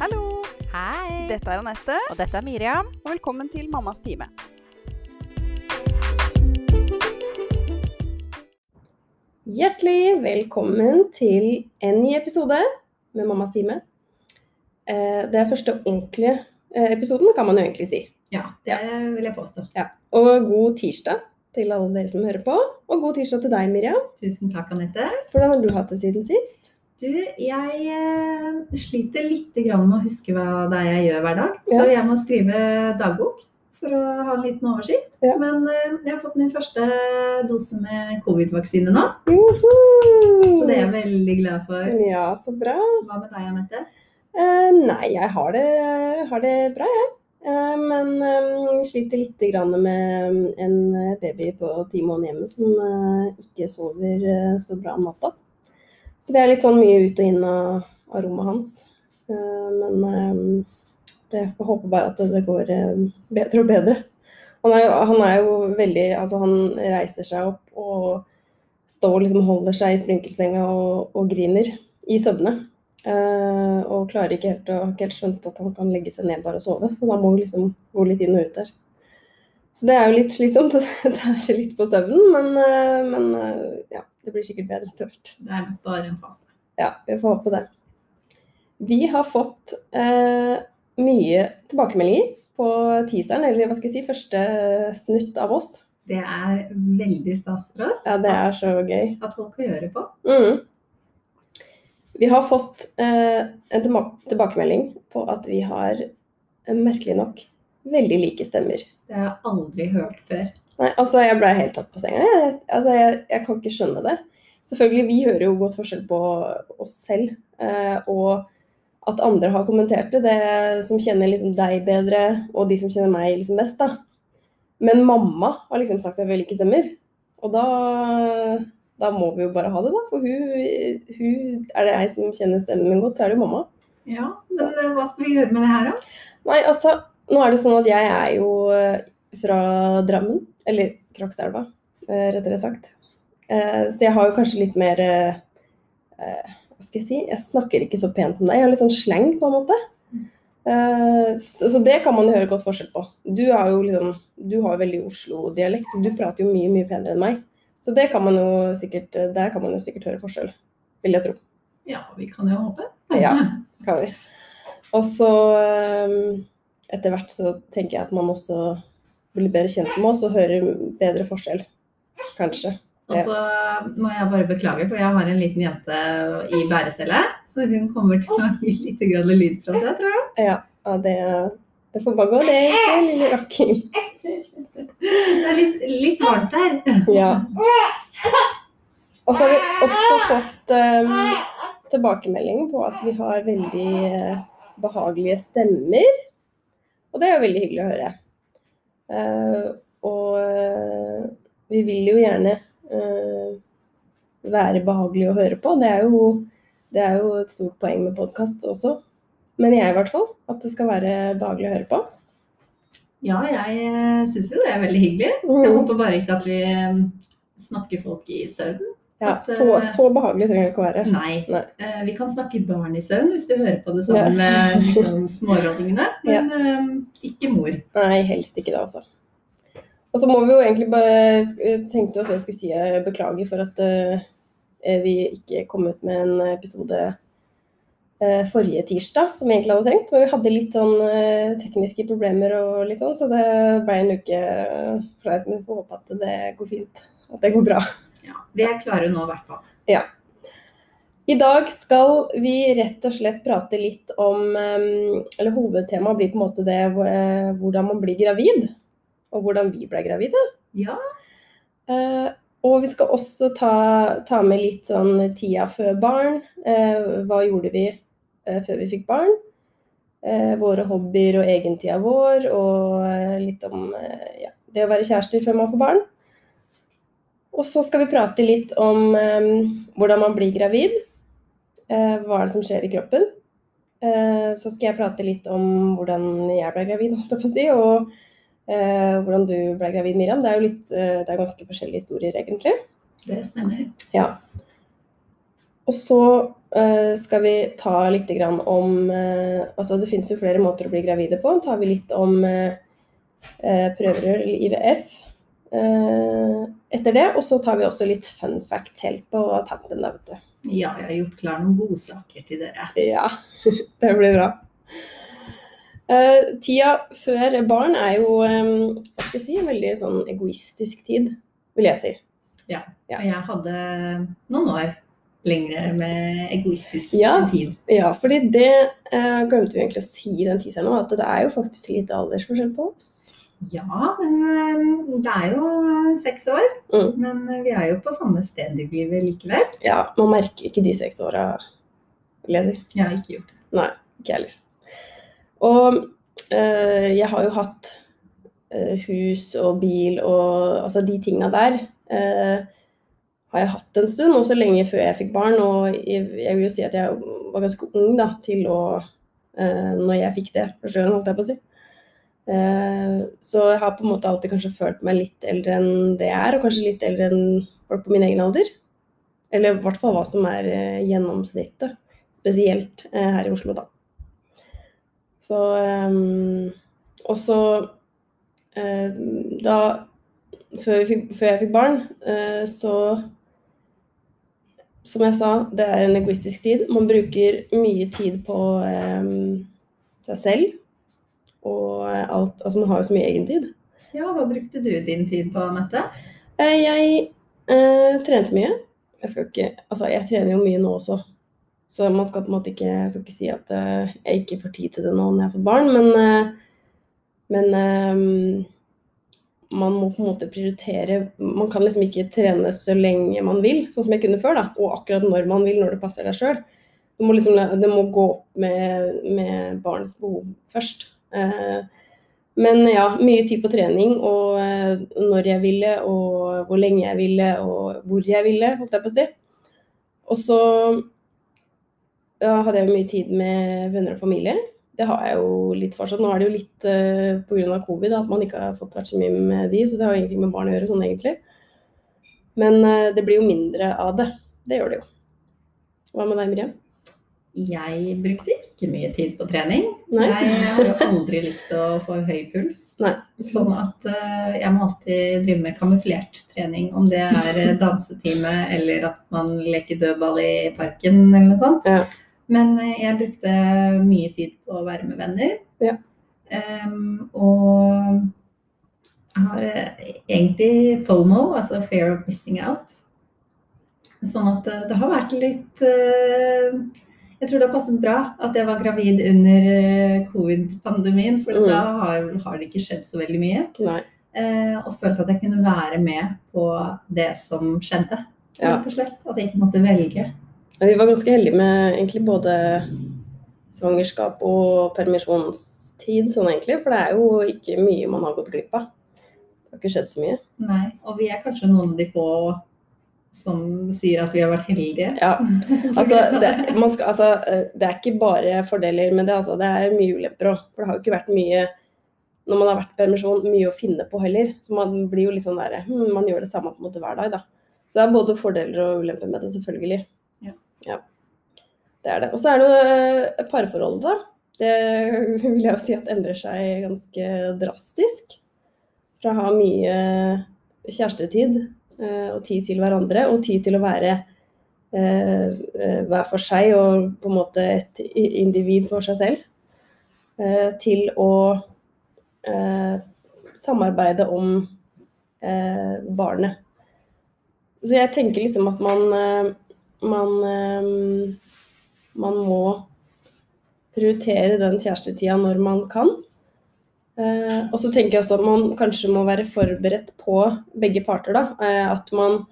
Hallo! Hei! Dette er Anette, Og dette er Miriam. og velkommen til Mammas time. Hjertelig velkommen til en ny episode med Mammas time. Eh, Det er første ordentlige eh, episoden, kan man jo egentlig si. Ja, det vil jeg påstå. Og god tirsdag til alle dere som hører på. Og god tirsdag til deg, Miriam. Tusen takk, Anette. Hvordan har du hatt det siden sist? Du, jeg eh, sliter litt med å huske hva det er jeg gjør hver dag. Så jeg må skrive dagbok for å ha en liten oversikt. Ja. Men eh, jeg har fått min første dose med covid-vaksine nå, så det er jeg veldig glad for. Ja, så bra. Hva med deg, Anette? Eh, nei, jeg har det, har det bra, jeg. Eh, men eh, sliter litt med en baby på ti måneder hjemme som ikke sover så bra om natta. Så vi er litt sånn mye ut og inn av, av rommet hans. Eh, men eh, det jeg håper bare at det går eh, bedre og bedre. Han er, jo, han er jo veldig Altså, han reiser seg opp og står liksom holder seg i sprinkelsenga og, og griner i søvne. Uh, og klarer ikke helt å har ikke helt skjønt at han kan legge seg ned bare og sove. Så da må vi liksom gå litt inn og ut der. Så det er jo litt slitsomt å tære litt på søvnen, men, uh, men uh, ja, det blir sikkert bedre etter hvert. Det er bare en fase. Ja, vi får håpe det. Vi har fått eh, mye tilbakemeldinger på teaseren, eller hva skal jeg si, første snutt av oss. Det er veldig stas for oss Ja, det er så gøy. at folk får gjøre på. Mm. Vi har fått eh, en tilbakemelding på at vi har, eh, merkelig nok, veldig like stemmer. Det har jeg aldri hørt før. Nei, altså jeg ble helt tatt på senga. Jeg, altså, jeg, jeg kan ikke skjønne det. Selvfølgelig, vi hører jo godt forskjell på oss selv, eh, og at andre har kommentert det, det som kjenner liksom deg bedre, og de som kjenner meg liksom best, da. Men mamma har liksom sagt at vi ikke stemmer. Og da, da må vi jo bare ha det, da. For hun, hun Er det jeg som kjenner stemmen min godt, så er det jo mamma. Ja, Men eh, hva skal vi gjøre med det her, da? Nei, altså, nå er det sånn at jeg er jo eh, fra Drammen, eller Krokstadelva, eh, rettere sagt. Eh, Så jeg har jo kanskje litt mer eh, Hva skal jeg si? Jeg snakker ikke så pent som deg. Jeg har litt sånn sleng, på en måte. Eh, Så det kan man høre godt forskjell på. Du har jo liksom Du har veldig Oslo-dialekt. Du prater jo mye, mye penere enn meg. Så det kan man jo sikkert Der kan man jo sikkert høre forskjell, vil jeg tro. Ja, vi kan jo håpe. Ja. kan vi. Og så etter hvert så tenker jeg at man også blir bedre kjent med oss og hører bedre forskjell. Kanskje. Og så må jeg bare beklage, for jeg har en liten jente i bærestellet. Så hun kommer til å gi litt grann lyd fra seg, tror jeg. Ja, det, det får bare gå, det, det lille rakkeren. Det er litt, litt varmt her. Ja. Og så har vi også fått um, tilbakemelding på at vi har veldig eh, behagelige stemmer. Og det er jo veldig hyggelig å høre. Eh, og eh, vi vil jo gjerne eh, være behagelig å høre på. Det er jo, det er jo et stort poeng med podkast også. Men jeg i hvert fall. At det skal være behagelig å høre på. Ja, jeg syns jo det er veldig hyggelig. Jeg håper bare ikke at vi snakker folk i søvn. Ja, at, så, eh, så behagelig trenger det ikke å være. Nei. Nei. Uh, Vi kan snakke barn i søvn hvis du hører på det sammen med liksom, smårollingene. Men eh, ikke mor. Nei, helst ikke det, altså. Og så må vi jo egentlig bare tenkte også jeg skulle si jeg beklager for at uh, vi ikke kom ut med en episode forrige tirsdag, som vi egentlig hadde trengt. Men vi hadde litt sånn tekniske problemer og litt sånn, så det ble en uke flaut. Men vi får håpe at det går fint. At det går bra. Ja, vi er klare nå, i hvert fall. I dag skal vi rett og slett prate litt om eh, Eller hovedtemaet blir på en måte det eh, hvordan man blir gravid. Og hvordan vi ble gravide. Ja, Eh, og vi skal også ta, ta med litt sånn tida før barn. Eh, hva gjorde vi før vi fikk barn? Våre hobbyer og egentida vår, og litt om ja, det å være kjærester før man får barn. Og så skal vi prate litt om eh, hvordan man blir gravid. Eh, hva er det som skjer i kroppen? Eh, så skal jeg prate litt om hvordan jeg ble gravid, si. og eh, hvordan du ble gravid, Miriam. Det er jo litt, eh, det er ganske forskjellige historier, egentlig. det stemmer. Ja. Og så eh, skal vi ta litt grann om Altså, det finnes jo flere måter å bli gravide på. Tar vi litt om prøverør eller IVF eh, etter det. Og så tar vi også litt fun fact helt på tampen, da, vet du. Ja, jeg har gjort klar noen godsaker til dere. Ja, det blir bra. Uh, tida før barn er jo um, hva skal jeg si, en veldig sånn egoistisk tid, vil jeg si. Ja. Og jeg hadde noen år lengre med egoistisk Ja. tid. Ja, fordi det uh, glemte vi egentlig å si i den teaseren nå, at det er jo faktisk litt aldersforskjell på oss. Ja, men eh, det er jo seks år. Mm. Men vi er jo på samme sted i livet likevel. Ja, man merker ikke de seks åra, vil jeg har ikke gjort det. Nei, Ikke jeg heller. Og øh, jeg har jo hatt øh, hus og bil og altså de tinga der Øh, har jeg hatt en stund, også lenge før jeg fikk barn. Og jeg, jeg vil jo si at jeg var ganske ung da, til å eh, Når jeg fikk det første sjøen, holdt jeg på å si. Eh, så jeg har på en måte alltid kanskje følt meg litt eldre enn det jeg er, og kanskje litt eldre enn folk på min egen alder. Eller i hvert fall hva som er eh, gjennomsnittet. Spesielt eh, her i Oslo, da. Så Og så Da før, vi fikk, før jeg fikk barn, så Som jeg sa, det er en egoistisk tid. Man bruker mye tid på seg selv. Og alt Altså, man har jo så mye egentid. Ja, hva brukte du din tid på, Anette? Eh, Jeg eh, trente mye. Jeg skal ikke Altså, jeg trener jo mye nå også. Så man skal på en måte ikke Jeg skal ikke si at eh, jeg ikke får tid til det nå når jeg får barn, men eh, Men eh, man må på en måte prioritere Man kan liksom ikke trene så lenge man vil, sånn som jeg kunne før, da. Og akkurat når man vil, når det passer deg sjøl. Det må liksom det må gå opp med, med barnets behov først. Eh, men ja, mye tid på trening, og eh, når jeg ville, og hvor lenge jeg ville, og hvor jeg ville, holdt jeg på å si. Og så ja, hadde jeg jo mye tid med venner og familie. Det har jeg jo litt fortsatt. Nå er det jo litt uh, pga. covid at man ikke har fått vært så mye med de, så det har jo ingenting med barn å gjøre sånn egentlig. Men uh, det blir jo mindre av det. Det gjør det jo. Hva med deg, Miriam? Jeg brukte ikke mye tid på trening. Nei. Jeg har aldri likt å få høy puls. Nei. Sånn at uh, jeg må alltid drive med kamuflert trening. Om det er eh, dansetime eller at man leker dødball i parken eller noe sånt. Ja. Men uh, jeg brukte mye tid på å være med venner. Ja. Um, og jeg har uh, egentlig FOMO, altså fear of missing out. Sånn at det har vært litt Jeg tror det har passet bra at jeg var gravid under eh, covid-pandemien, for Mm. da har, har det ikke skjedd så veldig mye. Eh, og følte at jeg kunne være med på det som skjedde, Ja. rett og slett. At jeg ikke måtte velge. Ja, Vi var ganske heldige med egentlig både svangerskap og permisjonstid, sånn egentlig. For det er jo ikke mye man har gått glipp av. Det har ikke skjedd så mye. Nei, og vi er kanskje noen av de få som sier at vi har vært heldige. Ja, altså det, man skal, altså, eh, det er ikke bare fordeler med det, altså. Det er mye ulemper òg. For det har jo ikke vært mye når man har vært permisjon, mye å finne på heller. Så man blir jo litt sånn der hm, Man gjør det samme på en måte hver dag, da. Så det er både fordeler og ulemper med det, selvfølgelig. Ja. Det er det. Og så er det jo eh, parforholdet, da. Det vil jeg jo si at endrer seg ganske drastisk. Fra å ha mye kjærestetid og tid til hverandre, og tid til å være eh, eh, hver for seg og på en måte et individ for seg selv, eh, til å eh, samarbeide om eh, barnet. Så jeg tenker liksom at man eh, man, eh, man må prioritere den kjærestetida når man kan. Eh, og så tenker jeg også at man kanskje må være forberedt på begge parter. da, eh, At man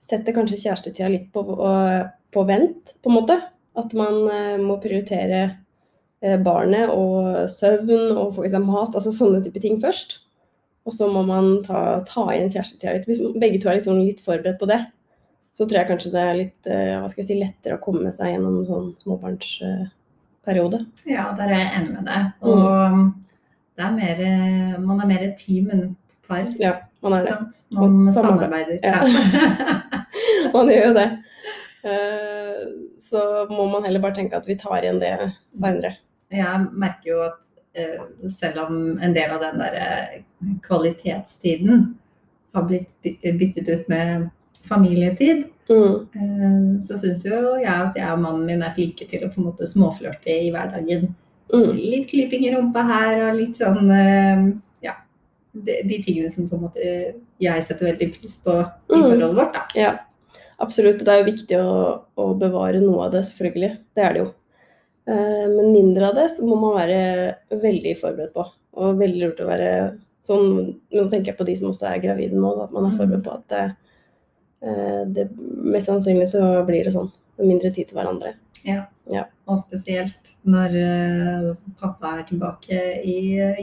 setter kanskje kjærestetida litt på, eh, på vent, på en måte. At man må prioritere barnet og søvn og få i seg mat, altså sånne type ting først. Og så må man ta, ta igjen kjærestetida litt. Hvis begge to er liksom litt forberedt på det, så tror jeg kanskje det er litt hva skal jeg si, lettere å komme seg gjennom sånn småbarnsperiode. Ja, der er jeg enig med deg. Og det er mer, eh, man er mer et team enn et par. Ja, man er det. Man samarbeider. Ja. Man gjør jo det. Eh, så må man heller bare tenke at vi tar igjen det seinere. Jeg merker jo at eh, selv om en del av den der kvalitetstiden har blitt byttet ut med familietid, Mm. så syns jo jeg at jeg og mannen min er flinke til å på en måte småflørte i hverdagen. Mm. Litt klipping i rumpa her og litt sånn eh, Ja. De, de tingene som på en måte jeg setter veldig pris på i Mm. forholdet vårt, da. Ja, absolutt. Det er jo viktig å, å bevare noe av det, selvfølgelig. Det er det jo. Eh, Men mindre av det så må man være veldig forberedt på. Og veldig lurt å være sånn Nå tenker jeg på de som også er gravide nå, da, at man er forberedt på at det, eh, det Mest sannsynlig så blir det sånn. Mindre tid til hverandre. Og spesielt når eh, pappa er tilbake i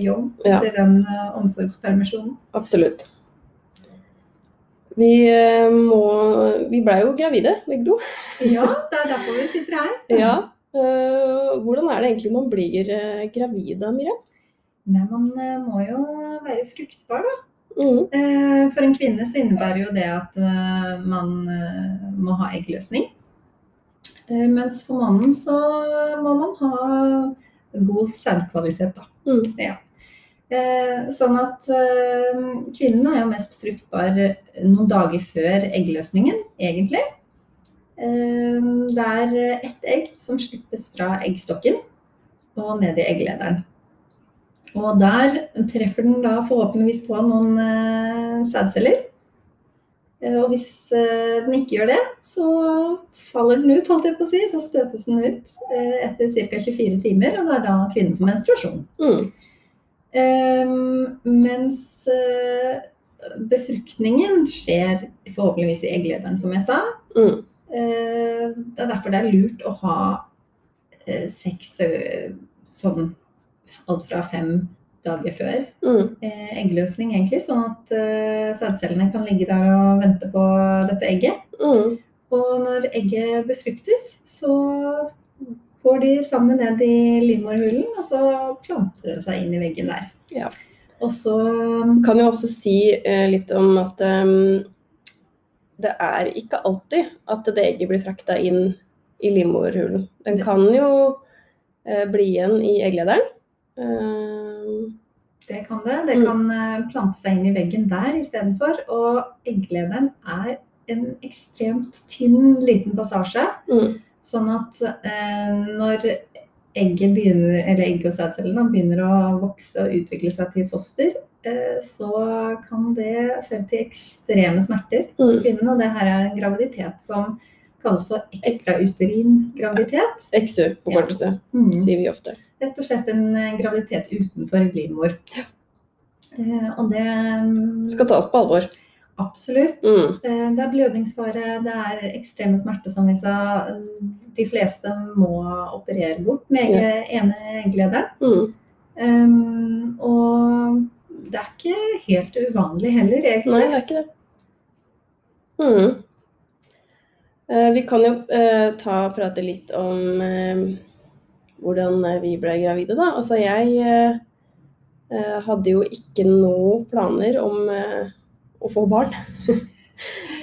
jobb Ja. etter den eh, omsorgspermisjonen. Absolutt. Vi eh, må Vi blei jo gravide, begge to. Ja, det er derfor vi sitter her. Ja. Hvordan er det egentlig man blir gravid da, Miriam? Nei, man må jo være fruktbar, da. Eh, For en kvinne så innebærer jo det at man må ha eggløsning. Eh, Mens for mannen så må man ha god sædkvalitet, da. Mm. Ja. Eh, Sånn at eh, kvinnen er jo mest fruktbar noen dager før eggløsningen, egentlig. Det er ett egg som slippes fra eggstokken og ned i egglederen. Og der treffer den da forhåpentligvis på noen sædceller. Eh, Og hvis eh, den ikke gjør det, så faller den ut, holdt jeg på å si. Da støtes den ut eh, etter ca. 24 timer, og det er da kvinnen får menstruasjon. Mm. Um, mens uh, befruktningen skjer forhåpentligvis i egglederen, som jeg sa. Mm. Uh, det er derfor det er lurt å ha uh, sex sånn alt fra fem dager før Mm. eh, eggløsning, egentlig. Sånn at eh, sædcellene kan ligge der og vente på dette egget. Mm. Og når egget befruktes, så går de sammen ned i livmorhulen, og så planter det seg inn i veggen der. Ja. Og så Kan jo også si eh, litt om at ehm, det er ikke alltid at det egget blir frakta inn i livmorhulen. Den kan jo eh, bli igjen i egglederen. Ehm, det kan det. Det Mm. kan eh, plante seg inn i veggen der istedenfor. Og egglederen er en ekstremt tynn, liten passasje. mm. Sånn at eh, når egget begynner, eller egg og sædcellene begynner å vokse og utvikle seg til foster, eh, så kan det føre til ekstreme smerter hos Mm. kvinnen. Og det her er en graviditet som kalles for ekstrauterin graviditet. Eksu, på Ja. sted, Mm. sier vi ofte. Rett og slett en eh, graviditet utenfor livmor. Eh, og det mm, Skal tas på alvor. Absolutt. Mm. Eh, Det er blødningsfare, det er ekstreme smerter, som vi sa. De fleste må operere bort med ja. ene glede. Mm. Um, og det er ikke helt uvanlig heller, Nei, egentlig. det er ikke det. Mm. Eh, vi kan jo eh, ta og prate litt om eh, hvordan vi ble gravide, da. Altså jeg hadde jo ikke noe planer om å få barn.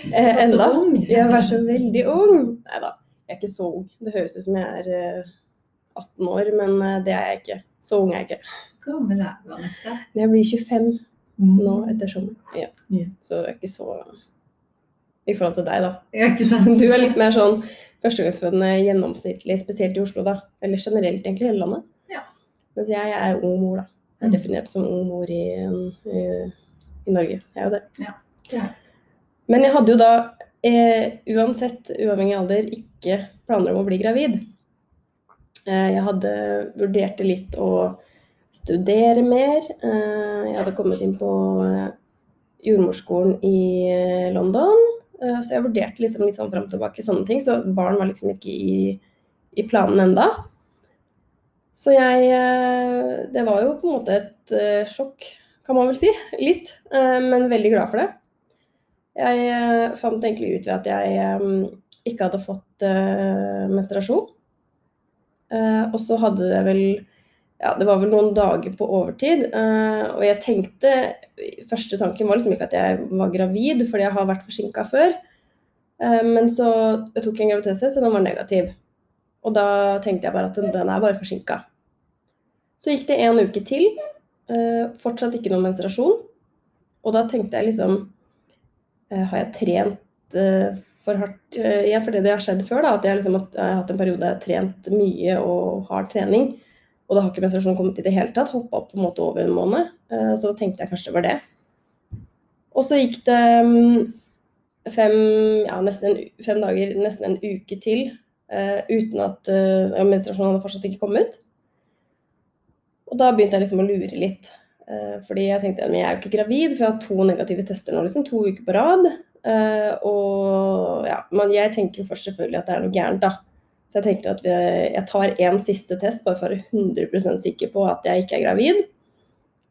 enda. Jeg var så veldig ung. Nei da, jeg er ikke så ung. Det høres ut som jeg er eh, 18 år, men det er jeg ikke. Så ung er jeg ikke. Gammel er du, Anette? Jeg blir 25 nå etter sommeren. Ja. Ja. Så jeg er ikke så I forhold til deg, da. Ja, ikke sant? Du er litt mer sånn førstegangsfødende gjennomsnittlig, spesielt i Oslo, da. Eller generelt egentlig i hele landet. Ja. Mens jeg er ung mor, da. Jeg er Mm. definert som ung mor i, i, i Norge. Jeg er jo det. Ja. Ja. Men jeg hadde jo da, eh, uansett uavhengig av alder, ikke planer om å bli gravid. Eh, jeg hadde vurderte litt å studere mer. Eh, jeg hadde kommet inn på eh, jordmorskolen i London. Eh, Så jeg vurderte liksom litt sånn fram og tilbake sånne ting, så barn var liksom ikke i, i planen enda. Så jeg eh, Det var jo på en måte et eh, sjokk, kan man vel si. Litt. Men veldig glad for det. Jeg fant egentlig ut ved at jeg ikke hadde fått menstruasjon. Og så hadde det vel ja, det var vel noen dager på overtid. Uh, og jeg tenkte Første tanken var liksom ikke at jeg var gravid, fordi jeg har vært forsinka før. Uh, Men så jeg tok jeg en graviditetstest, og den var negativ. Og da tenkte jeg bare at den, er bare forsinka. Så gikk det en uke til. Uh, Fortsatt ikke noen menstruasjon. Og da tenkte jeg liksom Har jeg trent for hardt igjen? For det har skjedd før, da, at jeg, liksom, at jeg har hatt en periode jeg har trent mye og hard trening. Og da har ikke menstruasjonen kommet i det hele tatt. Hoppa opp på en måte over en måned. Eh, Så da tenkte jeg kanskje det var det. Og så gikk det mm, fem, ja, nesten en, fem dager, nesten en uke til, eh, uten at eh, ja, menstruasjonen hadde fortsatt ikke kommet. Og da begynte jeg liksom å lure litt. Fordi jeg tenkte at jeg er jo ikke gravid, for jeg har to negative tester nå, liksom, to uker på rad. Og ja, men jeg tenker jo først selvfølgelig at det er noe gærent, da. Så jeg tenkte at vi, jeg tar en siste test bare for å være 100% sikker på at jeg ikke er gravid.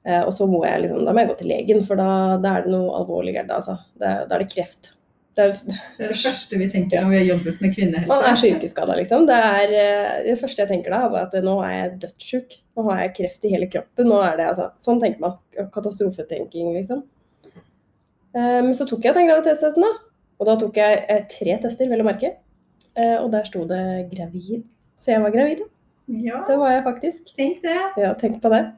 Eh, og så må jeg liksom, da må jeg gå til legen, for da, da er det noe alvorlig gærent. Altså. Da, da er det kreft. Det er, Det er det første vi tenker når vi har jobbet med kvinnehelse. man er så yrkesskada, liksom. Det, er, eh, det første jeg tenker da, er at nå er jeg dødssjuk. Nå har jeg kreft i hele kroppen. Nå er det, altså, sånn tenker man. Katastrofetenking, liksom. Men um, så tok jeg den graviditetstesten, da. Og da tok jeg eh, tre tester, vel å merke. Eh, Og der sto det gravid. Så jeg var gravid. Ja, Det var jeg faktisk. tenk det. Ja, tenk på det.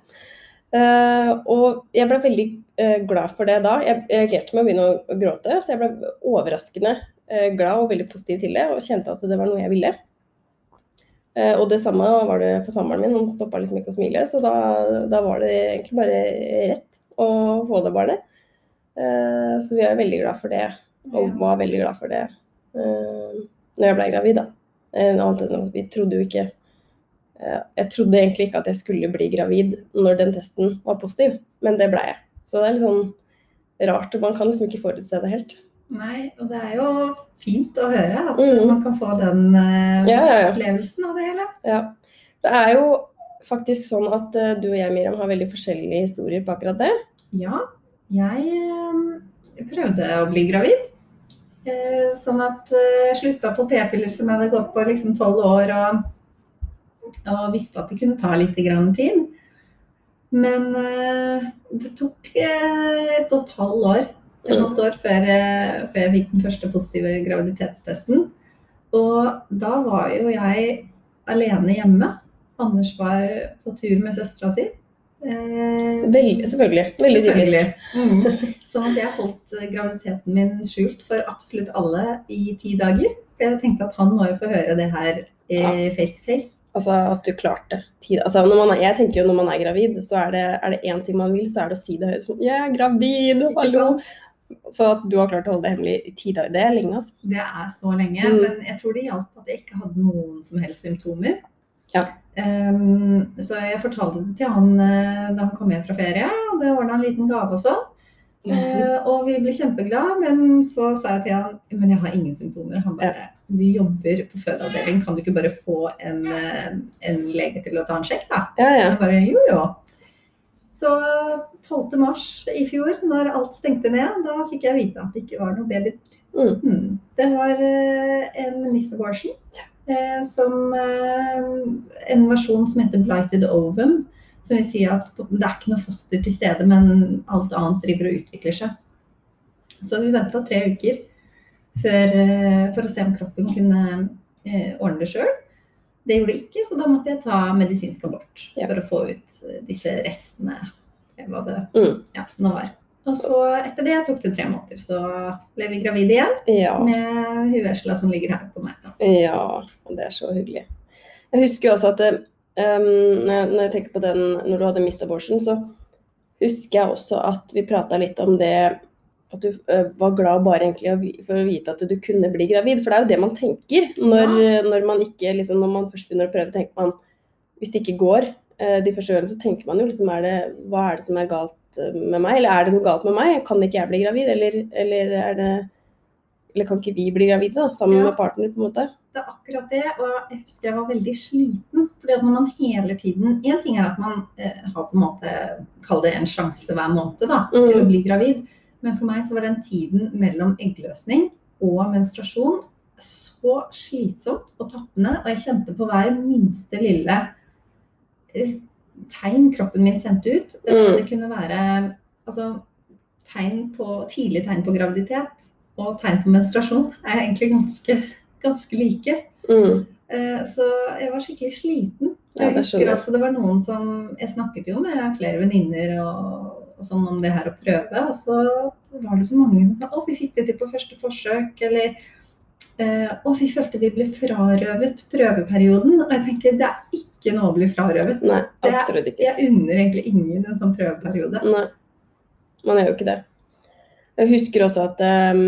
Eh, og jeg ble veldig eh, glad for det da. Jeg reagerte med å begynne å, gråte, så jeg ble overraskende glad og veldig positiv til det, og kjente at det var noe jeg ville. Og det samme var det for samboeren min, han stoppa liksom ikke å smile, så da, da var det egentlig bare rett å få det barnet. Så vi er veldig glad for det, og var veldig glad for det når jeg ble gravid, da. Eh, vi trodde jo ikke Eh, Jeg trodde egentlig ikke at jeg skulle bli gravid når den testen var positiv, men det ble jeg. Så det er litt sånn rart. og Man kan liksom ikke forutse det helt. Nei, og det er jo fint å høre at mm. man kan få den uh, Ja, ja, ja. opplevelsen av det hele. ja. Det er jo faktisk sånn at uh, du og jeg, Miriam, har veldig forskjellige historier på akkurat det. Ja, jeg uh, prøvde å bli gravid. Eh, sånn at eh, jeg slutta på p-piller som jeg hadde gått på liksom tolv år, og, og visste at det kunne ta litt grann tid. Men eh, det tok et godt halvt år, et halvt år før, før jeg fikk den første positive graviditetstesten. Og da var jo jeg alene hjemme. Anders var på tur med søstera si. Eh, Veldig, selvfølgelig. Veldig typisk. Mm. Sånn at jeg holdt eh, graviditeten min skjult for absolutt alle i ti dager. For jeg tenkte at han må jo få høre det her eh, face to face. Altså at du klarte tid. Altså, er, jeg tenker jo når man er gravid, så er det, er det én ting man vil, så er det å si det høyt. Sånn, 'Jeg er gravid! Hallo!' Så at du har klart å holde det hemmelig i ti dager, det er lenge, altså. Det er så lenge. Mm. Men jeg tror det hjalp at jeg ikke hadde noen som helst symptomer. Ja. Ehm, så jeg fortalte det til han eh, da han kom hjem fra ferie, og det ordna en liten gave og sånn. Eh, og vi ble kjempeglade, men så sa jeg til han men jeg har ingen symptomer. Han bare du jobber på fødeavdeling, kan du ikke bare få en, eh, en lege til å ta en sjekk, da? Ja, ja. Han bare jo, jo. Så 12. mars i fjor, når alt stengte ned, da fikk jeg vite at det ikke var noe baby. Mm. Hmm. Det var en Mr. Abortion, som eh, en versjon som heter blighted ovum. Som vil si at det er ikke noe foster til stede, men alt annet driver og utvikler seg. Så vi venta tre uker før, eh, for å se om kroppen kunne eh, ordne det sjøl. Det gjorde det ikke, så da måtte jeg ta medisinsk abort for å få ut eh, disse restene. eh, Hva det Mm. ja, nå var. Og så etter det tok det tre måneder, så ble vi gravide igjen ja. med huesla som ligger her på meg. Ja, og det er så hyggelig. Jeg husker også at um, når jeg- tenker på den når du hadde mista abortion, så husker jeg også at vi prata litt om det at du eh, var glad bare egentlig for å vite at du kunne bli gravid. For det er jo det man tenker når, når man ikke liksom, Når man først begynner å prøve, tenker man Hvis det ikke går de første årene, så tenker man jo liksom er det, Hva er det som er galt eh, med meg? Eller er det noe galt med meg? Kan ikke jeg bli gravid? Eller, eller er det Eller kan ikke vi bli gravide da, sammen Ja. med partner, på en måte? Det er akkurat det, og jeg husker jeg var veldig sliten. fordi at når man hele tiden En ting er at man eh, har på en måte Kall det en sjanse hver måned da, til Mm. å bli gravid. Men for meg så var den tiden mellom eggløsning og menstruasjon så slitsomt og tappende. Og jeg kjente på hver minste lille eh, tegn kroppen min sendte ut. Mm. Det kunne være altså, tegn på, tidlig tegn på graviditet. og tegn på menstruasjon er egentlig ganske, ganske like. Mm. Eh, Så jeg var skikkelig sliten. Jeg ja, husker også det var noen som Jeg snakket jo med flere venninner og, og sånn om det her å prøve, og så var det så mange som sa å, vi fikk det til på første forsøk, eller eh, å, vi følte vi ble frarøvet prøveperioden. Og jeg tenker det er ikke noe å bli frarøvet. Nei, er- absolutt ikke. Jeg unner egentlig ingen en sånn prøveperiode. Nei, man gjør jo ikke det. Jeg husker også at um,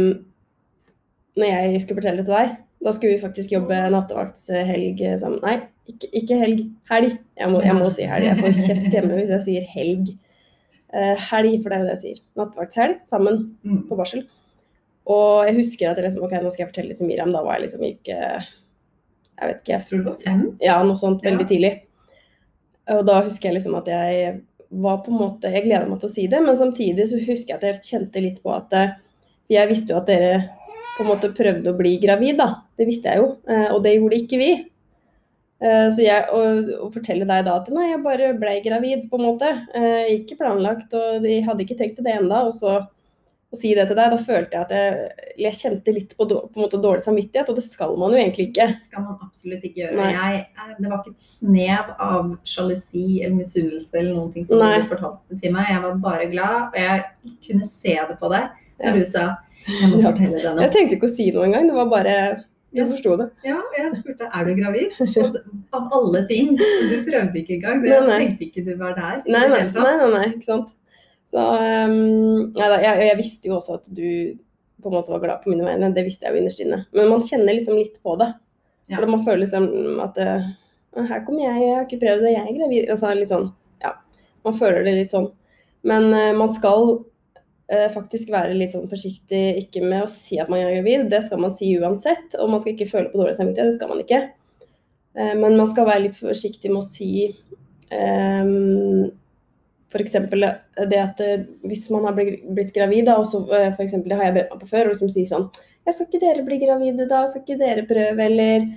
når jeg skulle fortelle det til deg, da skulle vi faktisk jobbe nattevaktshelg sammen. Nei, ikke, ikke helg. Helg. Jeg må, jeg må si helg. Jeg får kjeft hjemme hvis jeg sier helg. Uh, helg, for det er jo det jeg sier. Nattevaktshelg sammen Mm. på barsel. Og jeg husker at jeg liksom, ok, nå skal jeg fortelle litt til Miriam. Da var jeg liksom ikke Jeg vet ikke. Jeg tror du var fem. Ja, noe sånt veldig Ja. tidlig. Og da husker jeg liksom at jeg var på en måte Jeg gleda meg til å si det, men samtidig så husker jeg at jeg kjente litt på at jeg visste jo at dere på en måte prøvde å bli gravid, da. Det visste jeg jo. eh, Og det gjorde ikke vi. Eh, Så jeg, å, fortelle deg da at nei, jeg bare ble gravid, på en måte. eh, Ikke planlagt, og de hadde ikke tenkt til det ennå. Og så å si det til deg, da følte jeg at jeg, jeg kjente litt på, på måte dårlig samvittighet, og det skal man jo egentlig ikke. Det skal man absolutt ikke gjøre. Jeg, det var ikke et snev av sjalusi eller misunnelse eller noen ting som Nei. du fortalte det til meg. Jeg var bare glad, og jeg kunne se det på deg Ja. du sa jeg må fortelle deg noe. Jeg trengte ikke å si noe engang, det var bare Du forsto det. Ja, jeg spurte er du gravid. Og av alle ting. Du prøvde ikke engang. Det Nei, nei. tenkte ikke du var der. Nei, nei, nei, nei ikke sant. Så um, ja, jeg, jeg visste jo også at du på en måte var glad på mine vegne, det visste jeg jo innerst inne. Men man kjenner liksom litt på det. Ja. For man føler liksom at eh, her kommer jeg, jeg har ikke prøvd det, jeg er gravid. Altså litt sånn, ja. Man føler det litt sånn. Men uh, man skal uh, faktisk være litt sånn forsiktig, ikke med å si at man er gravid, det skal man si uansett. Og man skal ikke føle på dårlig samvittighet, det skal man ikke. Men man skal være litt forsiktig med å si um, F.eks. det at eh, hvis man har blitt, gravid, da, og så eh, for eksempel, det har jeg bedt på før, og liksom sier sånn ja, Skal ikke dere bli gravide da? Skal ikke dere prøve, eller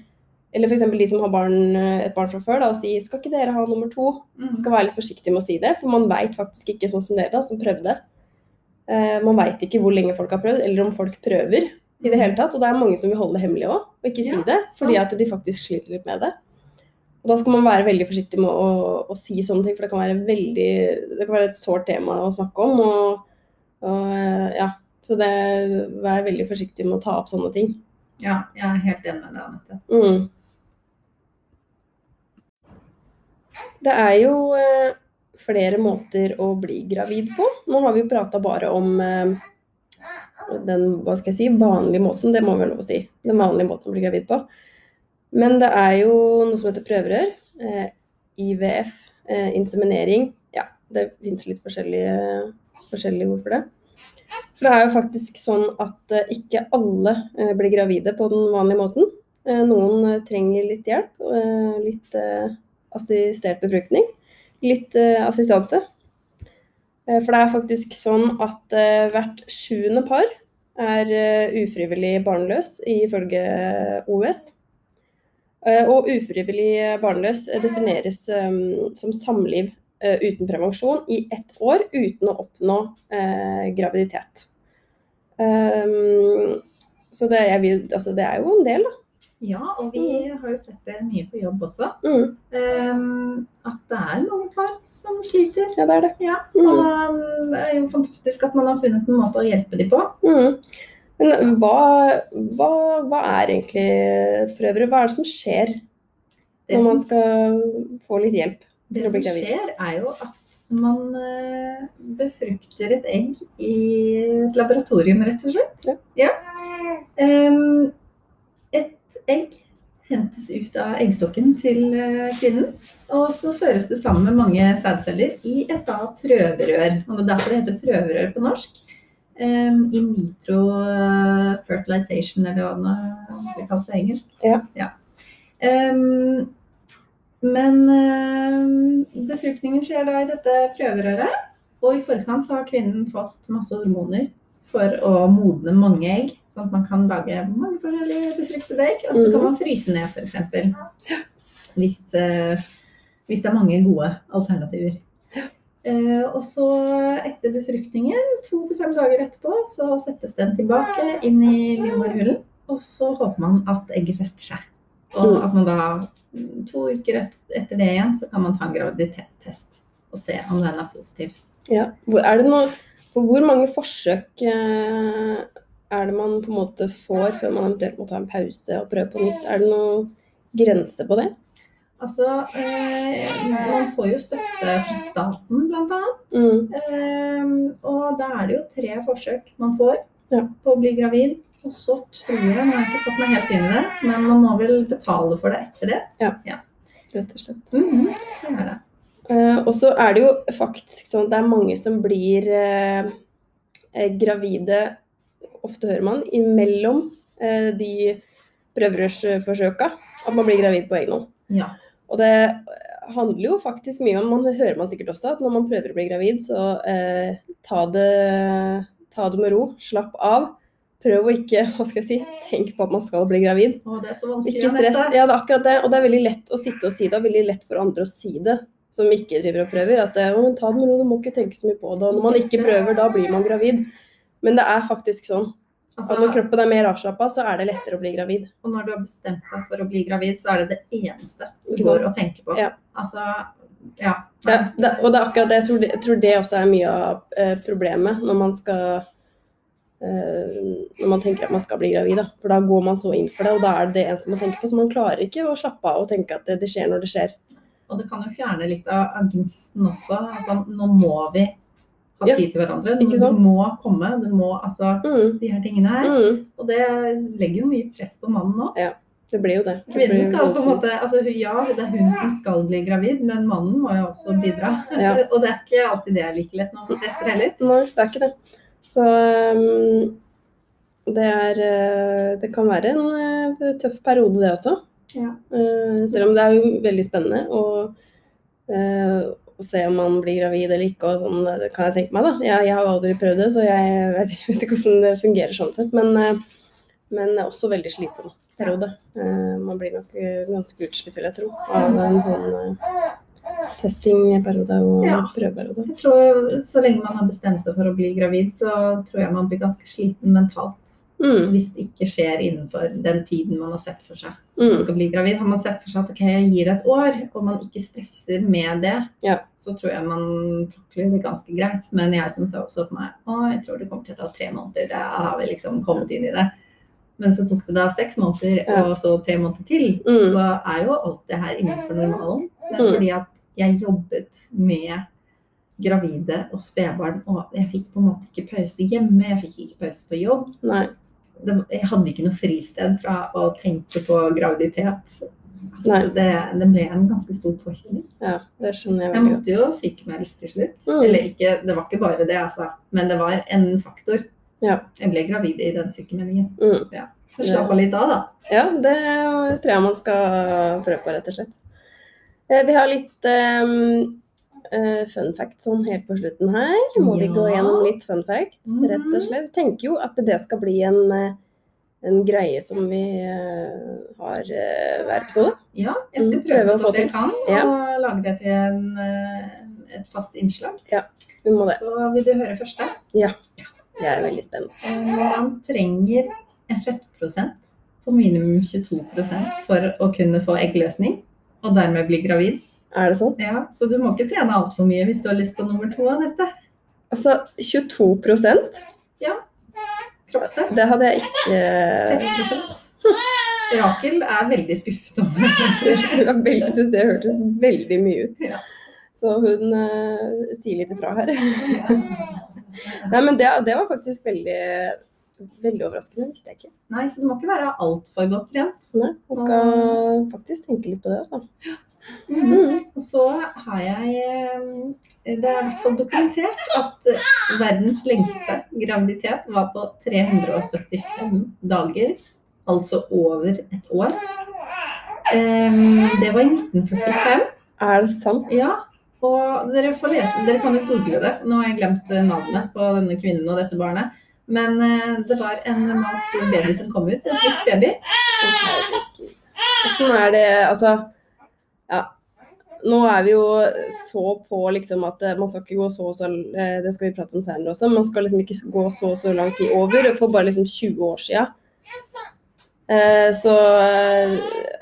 Eller f.eks. de som har barn, eh, et barn fra før, da, og sier Skal ikke dere ha nummer to? Mm. skal være litt forsiktig med å si det, for man veit faktisk ikke sånn som dere, da, som prøvde. Uh, man veit ikke hvor lenge folk har prøvd, eller om folk prøver i det hele tatt. Og det er mange som vil holde det hemmelig òg, og ikke si Ja, det, fordi at de faktisk sliter litt med det. Og da skal man være veldig forsiktig med å, å si sånne ting, for det kan være veldig Det kan være et sårt tema å snakke om. Og, og eh, ja, så det vær veldig forsiktig med å ta opp sånne ting. Ja, jeg er helt enig med deg, Anette. Mm. Det er jo eh, flere måter å bli gravid på. Nå har vi jo prata bare om eh, den hva skal jeg si, vanlige måten, det må vi vel lov å si. Den vanlige måten å bli gravid på. Men det er jo noe som heter prøverør. Eh, IVF, eh, inseminering. Ja, det finnes litt forskjellige, forskjellige ord for det. For det er jo faktisk sånn at eh, ikke alle eh, blir gravide på den vanlige måten. Eh, Noen trenger litt hjelp. Litt assistert befruktning. Litt assistanse. For det er faktisk sånn at hvert sjuende par er ufrivillig barnløs ifølge OUS. Eh, Og ufrivillig barnløs eh, defineres eh, som samliv uten prevensjon i ett år uten å oppnå graviditet. Så det er, altså det er jo en del, da. Ja, og vi har jo sett det mye på jobb også. Mm, Um, at det er mange par som sliter. ja, det er det. Ja, Mm. og det er jo fantastisk at man har funnet en måte å hjelpe dem på. Mm. Men hva, hva, hva er egentlig prøver? Hva er det som skjer Det når som, man skal få litt hjelp? det som skjer, er jo at man eh, befrukter et egg i et laboratorium, rett og slett. Ja. Ehm, et egg hentes ut av eggstokken til eh, kvinnen, og så føres det sammen med mange sædceller i et da prøverør. Og det er derfor det heter prøverør på norsk. Um, in vitro eh, fertilization, eller hva det blir kalt på engelsk. Ja. Um, men uh, befruktningen skjer da i dette prøverøret, og i forkant så har kvinnen fått masse hormoner for å modne mange egg, sånn at man kan lage mange forskjellige befruktede egg. Og så kan Mhm. man fryse ned, f.eks. Hvis, uh, hvis det er mange gode alternativer. Eh, og så etter befruktningen, to til fem dager etterpå, så settes den tilbake inn i livmorhulen. Og så håper man at egget fester seg. Og Mm. at man da mm, to uker et, etter det igjen, så kan man ta en graviditetstest og se om den er positiv. Ja. Er det noe, hvor mange forsøk eh, er det man på en måte får før man eventuelt må ta en pause og prøve på nytt? Er det noen grense på det? Altså, eh, man får jo støtte fra staten, blant annet. Mm. Eh, og da er det jo tre forsøk man får Ja. på å bli gravid. Og så tror jeg, nå har jeg ikke satt meg helt inn i det, men man må vel betale for det etter det. Ja, Rett og slett. Mhm, det er det. Eh, og så er det jo faktisk sånn at det er mange som blir eh, eh, gravide, ofte hører man, imellom eh, de prøverørsforsøka, at man blir gravid på egen hånd. Ja. Og det handler jo faktisk mye om, man hører man sikkert også, at når man prøver å bli gravid, så eh, ta, det, ta det med ro, slapp av. Prøv å ikke, hva skal jeg si, tenk på at man skal bli gravid. Å, det er så vanskelig. Ikke stress. Ja, det er akkurat det. Og det er veldig lett å sitte og si det, og veldig lett for andre å si det, som ikke driver og prøver. At å, ta det med ro, du må ikke tenke så mye på det. Og når man ikke prøver, da blir man gravid. Men det er faktisk sånn Altså, og når kroppen er mer avslappa, så er det lettere å bli gravid. og når du har bestemt deg for å bli gravid, så er det det eneste du går og tenker på. Ja. Altså, ja. Det, det, og det er akkurat det. Jeg tror det, jeg tror det også er mye av eh, problemet når man skal eh, Når man tenker at man skal bli gravid. Da. For da går man så inn for det, og da er det det eneste man tenker på. Så man klarer ikke å slappe av og tenke at det, det skjer når det skjer. Og det kan jo fjerne litt av, av gnisten også. Altså, nå må vi ha Ja, tid til hverandre. Du må komme. Du må altså Mm, De her tingene her. mm, Og det legger jo mye press på mannen òg. det blir jo det. det Kvinnen skal på en måte altså, Ja, det er hun som skal bli gravid, men mannen må jo også bidra. Ja. og det er ikke alltid det er like lett når man stresser heller. Nei, det er ikke det. Så um, det er uh, Det kan være en uh, tøff periode, det også. Ja. Uh, selv om det er jo veldig spennende og uh, å se om man blir gravid eller ikke, og sånn, det kan jeg tenke meg, da. Jeg, jeg har jo aldri prøvd det, så jeg vet, vet ikke hvordan det fungerer sånn sett. Men, uh, men det er også veldig slitsom periode. Uh, man blir nok uh, ganske utslitt, vil jeg tro, av en sånn testingperiode og Ja. prøveperiode. Jeg tror Så lenge man har bestemt seg for å bli gravid, så tror jeg man blir ganske sliten mentalt. Mm, Hvis det ikke skjer innenfor den tiden man har sett for seg. mm. man skal bli gravid. Har man sett for seg at ok, jeg gir det et år, og man ikke stresser med det, Ja. så tror jeg man takler det ganske greit. Men jeg som så for meg å, jeg tror det kommer til å ta tre måneder, da har vi liksom kommet inn i det. Men så tok det da seks måneder, Ja. og så tre måneder til. Mm. Så er jo alt det her innenfor normalen. Men Mm. fordi at jeg jobbet med gravide og spedbarn, og jeg fikk på en måte ikke pause hjemme, jeg fikk ikke pause på jobb Nei. Jeg hadde ikke noe fristed fra å tenke på graviditet. Det, det ble en ganske stor påkjenning. Ja, det skjønner jeg Jeg veldig godt. Jeg måtte jo sykemeldes til slutt. Mm. Eller ikke, det var ikke bare det, altså. Men det var en faktor. Ja. Jeg ble gravid i den sykemeldingen. Mm. Ja. Så slapp av litt av, da. Ja, det tror jeg man skal prøve på, rett og slett. Eh, Vi har litt um, eh, fun fact sånn helt på slutten her. Må vi gå gjennom litt fun fact, rett og Mhm. slett. Jeg tenker jo at det skal bli en, eh, en greie som vi uh, har uh, hver episode. Ja, jeg skal Mm, prøve prøve så godt jeg kan Ja. og lage det til en, et fast innslag. Vi må det. Så vil du høre første? Jeg er veldig spent. Man trenger en fettprosent på minimum 22% for å kunne få eggløsning, og dermed bli gravid. Er det sånn? Ja, Så du må ikke trene altfor mye hvis du har lyst på nummer to av dette. Altså 22 Kroppsfett. Det hadde jeg ikke Rakel er veldig skuffet over det. Jeg syns det hørtes veldig mye ut. Ja. Så hun uh, sier litt ifra her. Nei, men det, det var faktisk veldig, veldig overraskende. Visste jeg ikke. Nei, så du må ikke være altfor godt trent. Nei, man skal faktisk tenke litt på det. Altså. Mhm. Og så har jeg eh, Det er i hvert fall dokumentert at eh, verdens lengste graviditet var på 375 dager. Altså over et år. Em, Det var i 1945. Er det sant? Ja, og dere får lese, dere kan jo google det. Nå har jeg glemt eh, navnet på denne kvinnen og dette barnet. Men det var en stor baby som kom ut, en frisk baby. Åssen er det Altså, ja. nå er vi jo så på liksom at eh, man skal ikke gå så og så eh, Det skal vi prate om senere også. Man skal liksom ikke gå så og så lang tid over for bare liksom 20 år sia. Eh, så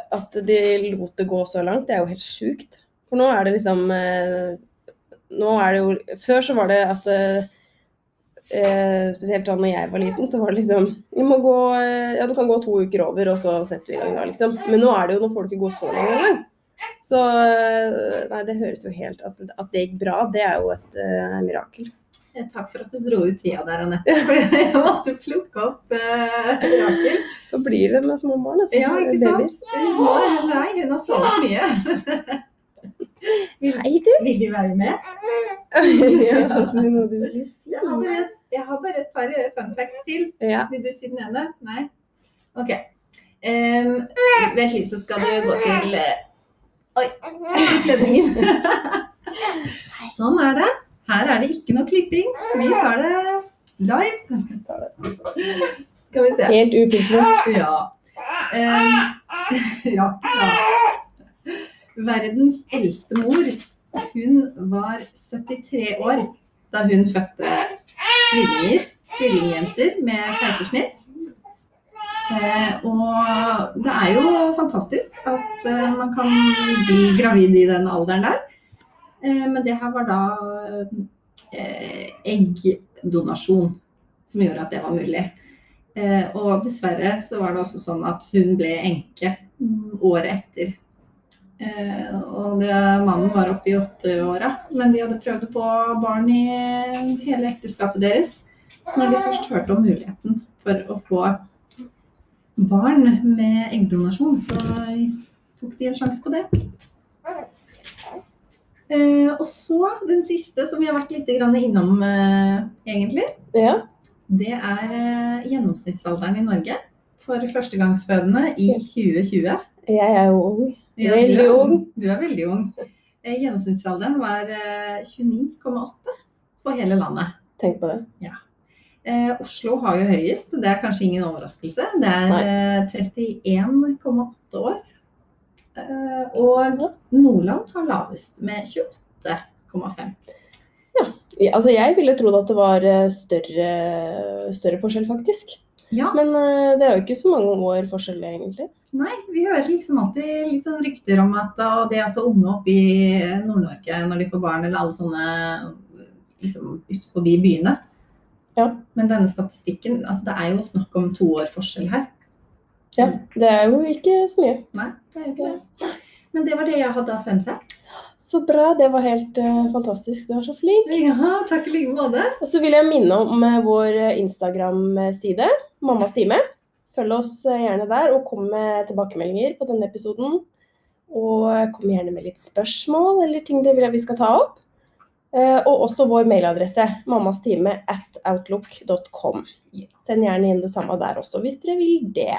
at de lot det gå så langt, det er jo helt sjukt. For nå er det liksom Nå er det jo Før så var det at Spesielt da når jeg var liten, så var det liksom du, må gå, ja, du kan gå to uker over, og så setter vi i gang da, liksom. Men nå er det jo Nå får du ikke gå så lenge engang. Så eh, Nei, det høres jo helt At, at det gikk bra, det er jo et uh, mirakel. Eh, Takk for at du dro ut tida der, Anette. Jeg måtte plukke opp uh, Rakel. Så blir det med små barn. Altså, Ja, ikke sant? Har- Nei, hun har sovet mye. Vil, Hei, du! vil de være med? ja, det er noe du vil si. Jeg har bare, jeg har bare et par eh, fun facts til. Ja. Vil du si den ene? Nei? OK. Um, vent litt, så skal du gå til eh, Oi! Sånn er det. Her er det ikke noe klipping. Vi tar det live. Skal vi se. Helt ufiltrert. Ja. Um, ja, ja. Verdens eldste mor, hun var 73 år da hun fødte tvillinger, tvillingjenter med keisersnitt. Eh, og det er jo fantastisk at eh, man kan bli gravid i den alderen der. Eh, men det her var da eggdonasjon som gjorde at det var mulig. Og dessverre så var det også sånn at hun ble enke året etter. Og det, mannen var oppe i åtteåra, men de hadde prøvd å få barn i hele ekteskapet deres. Så når de først hørte om muligheten for å få barn med eggdonasjon, så tok de en sjanse på det. Eh, og så den siste som vi har vært litt grann innom, eh, egentlig. Ja. Det er eh, gjennomsnittsalderen i Norge for førstegangsfødende i 2020. Jeg er jo ung. Ja, Veldig du er ung. Du er veldig ung. Eh, Gjennomsnittsalderen var eh, 29,8 på hele landet. Tenk på det. Eh, Oslo har jo høyest, det er kanskje ingen overraskelse. Det er eh, 31,8 år. Eh, og Nordland har lavest med 28,5. Ja, Altså, jeg ville trodd at det var eh, større, større forskjell, faktisk. Ja, Men eh, det er jo ikke så mange år forskjell, egentlig. nei, vi hører liksom alltid sånn rykter om at å, det er så unge oppe i Nord-Norge når de får barn, eller alle sånne liksom forbi byene. Ja. Men denne statistikken, altså det er jo snakk om to år forskjell her. Ja, Det er jo ikke så mye. Nei, det er ikke det. Men det var det jeg hadde av fun fact. Så bra. Det var helt uh, fantastisk. Du er så flink. Ja, takk i like måte. Og så vil jeg minne om uh, vår Instagram-side, Mammas time. Følg oss uh, gjerne der, og kom med tilbakemeldinger på denne episoden. Og eh, kom gjerne med litt spørsmål eller ting dere vil at vi skal ta opp. Eh, Og også vår mailadresse, mammastime at outlook.com. Send gjerne inn det samme der også, hvis dere vil det.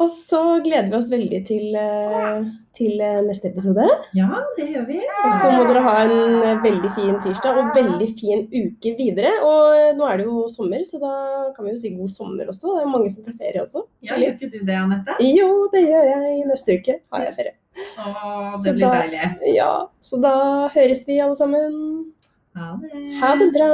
Og så gleder vi oss veldig til, eh, til eh, neste episode. Ja, det gjør vi. Og så må dere ha en veldig fin tirsdag og veldig fin uke videre. Og nå er det jo sommer, så da kan vi jo si god sommer også. Det er mange som tar ferie også. Ja, gjør ikke du det, Anette? Jo, det gjør jeg. Neste uke har jeg ferie. Å, Så det blir da- deilig. Ja, så da høres vi alle sammen. Ha det. Ha det bra.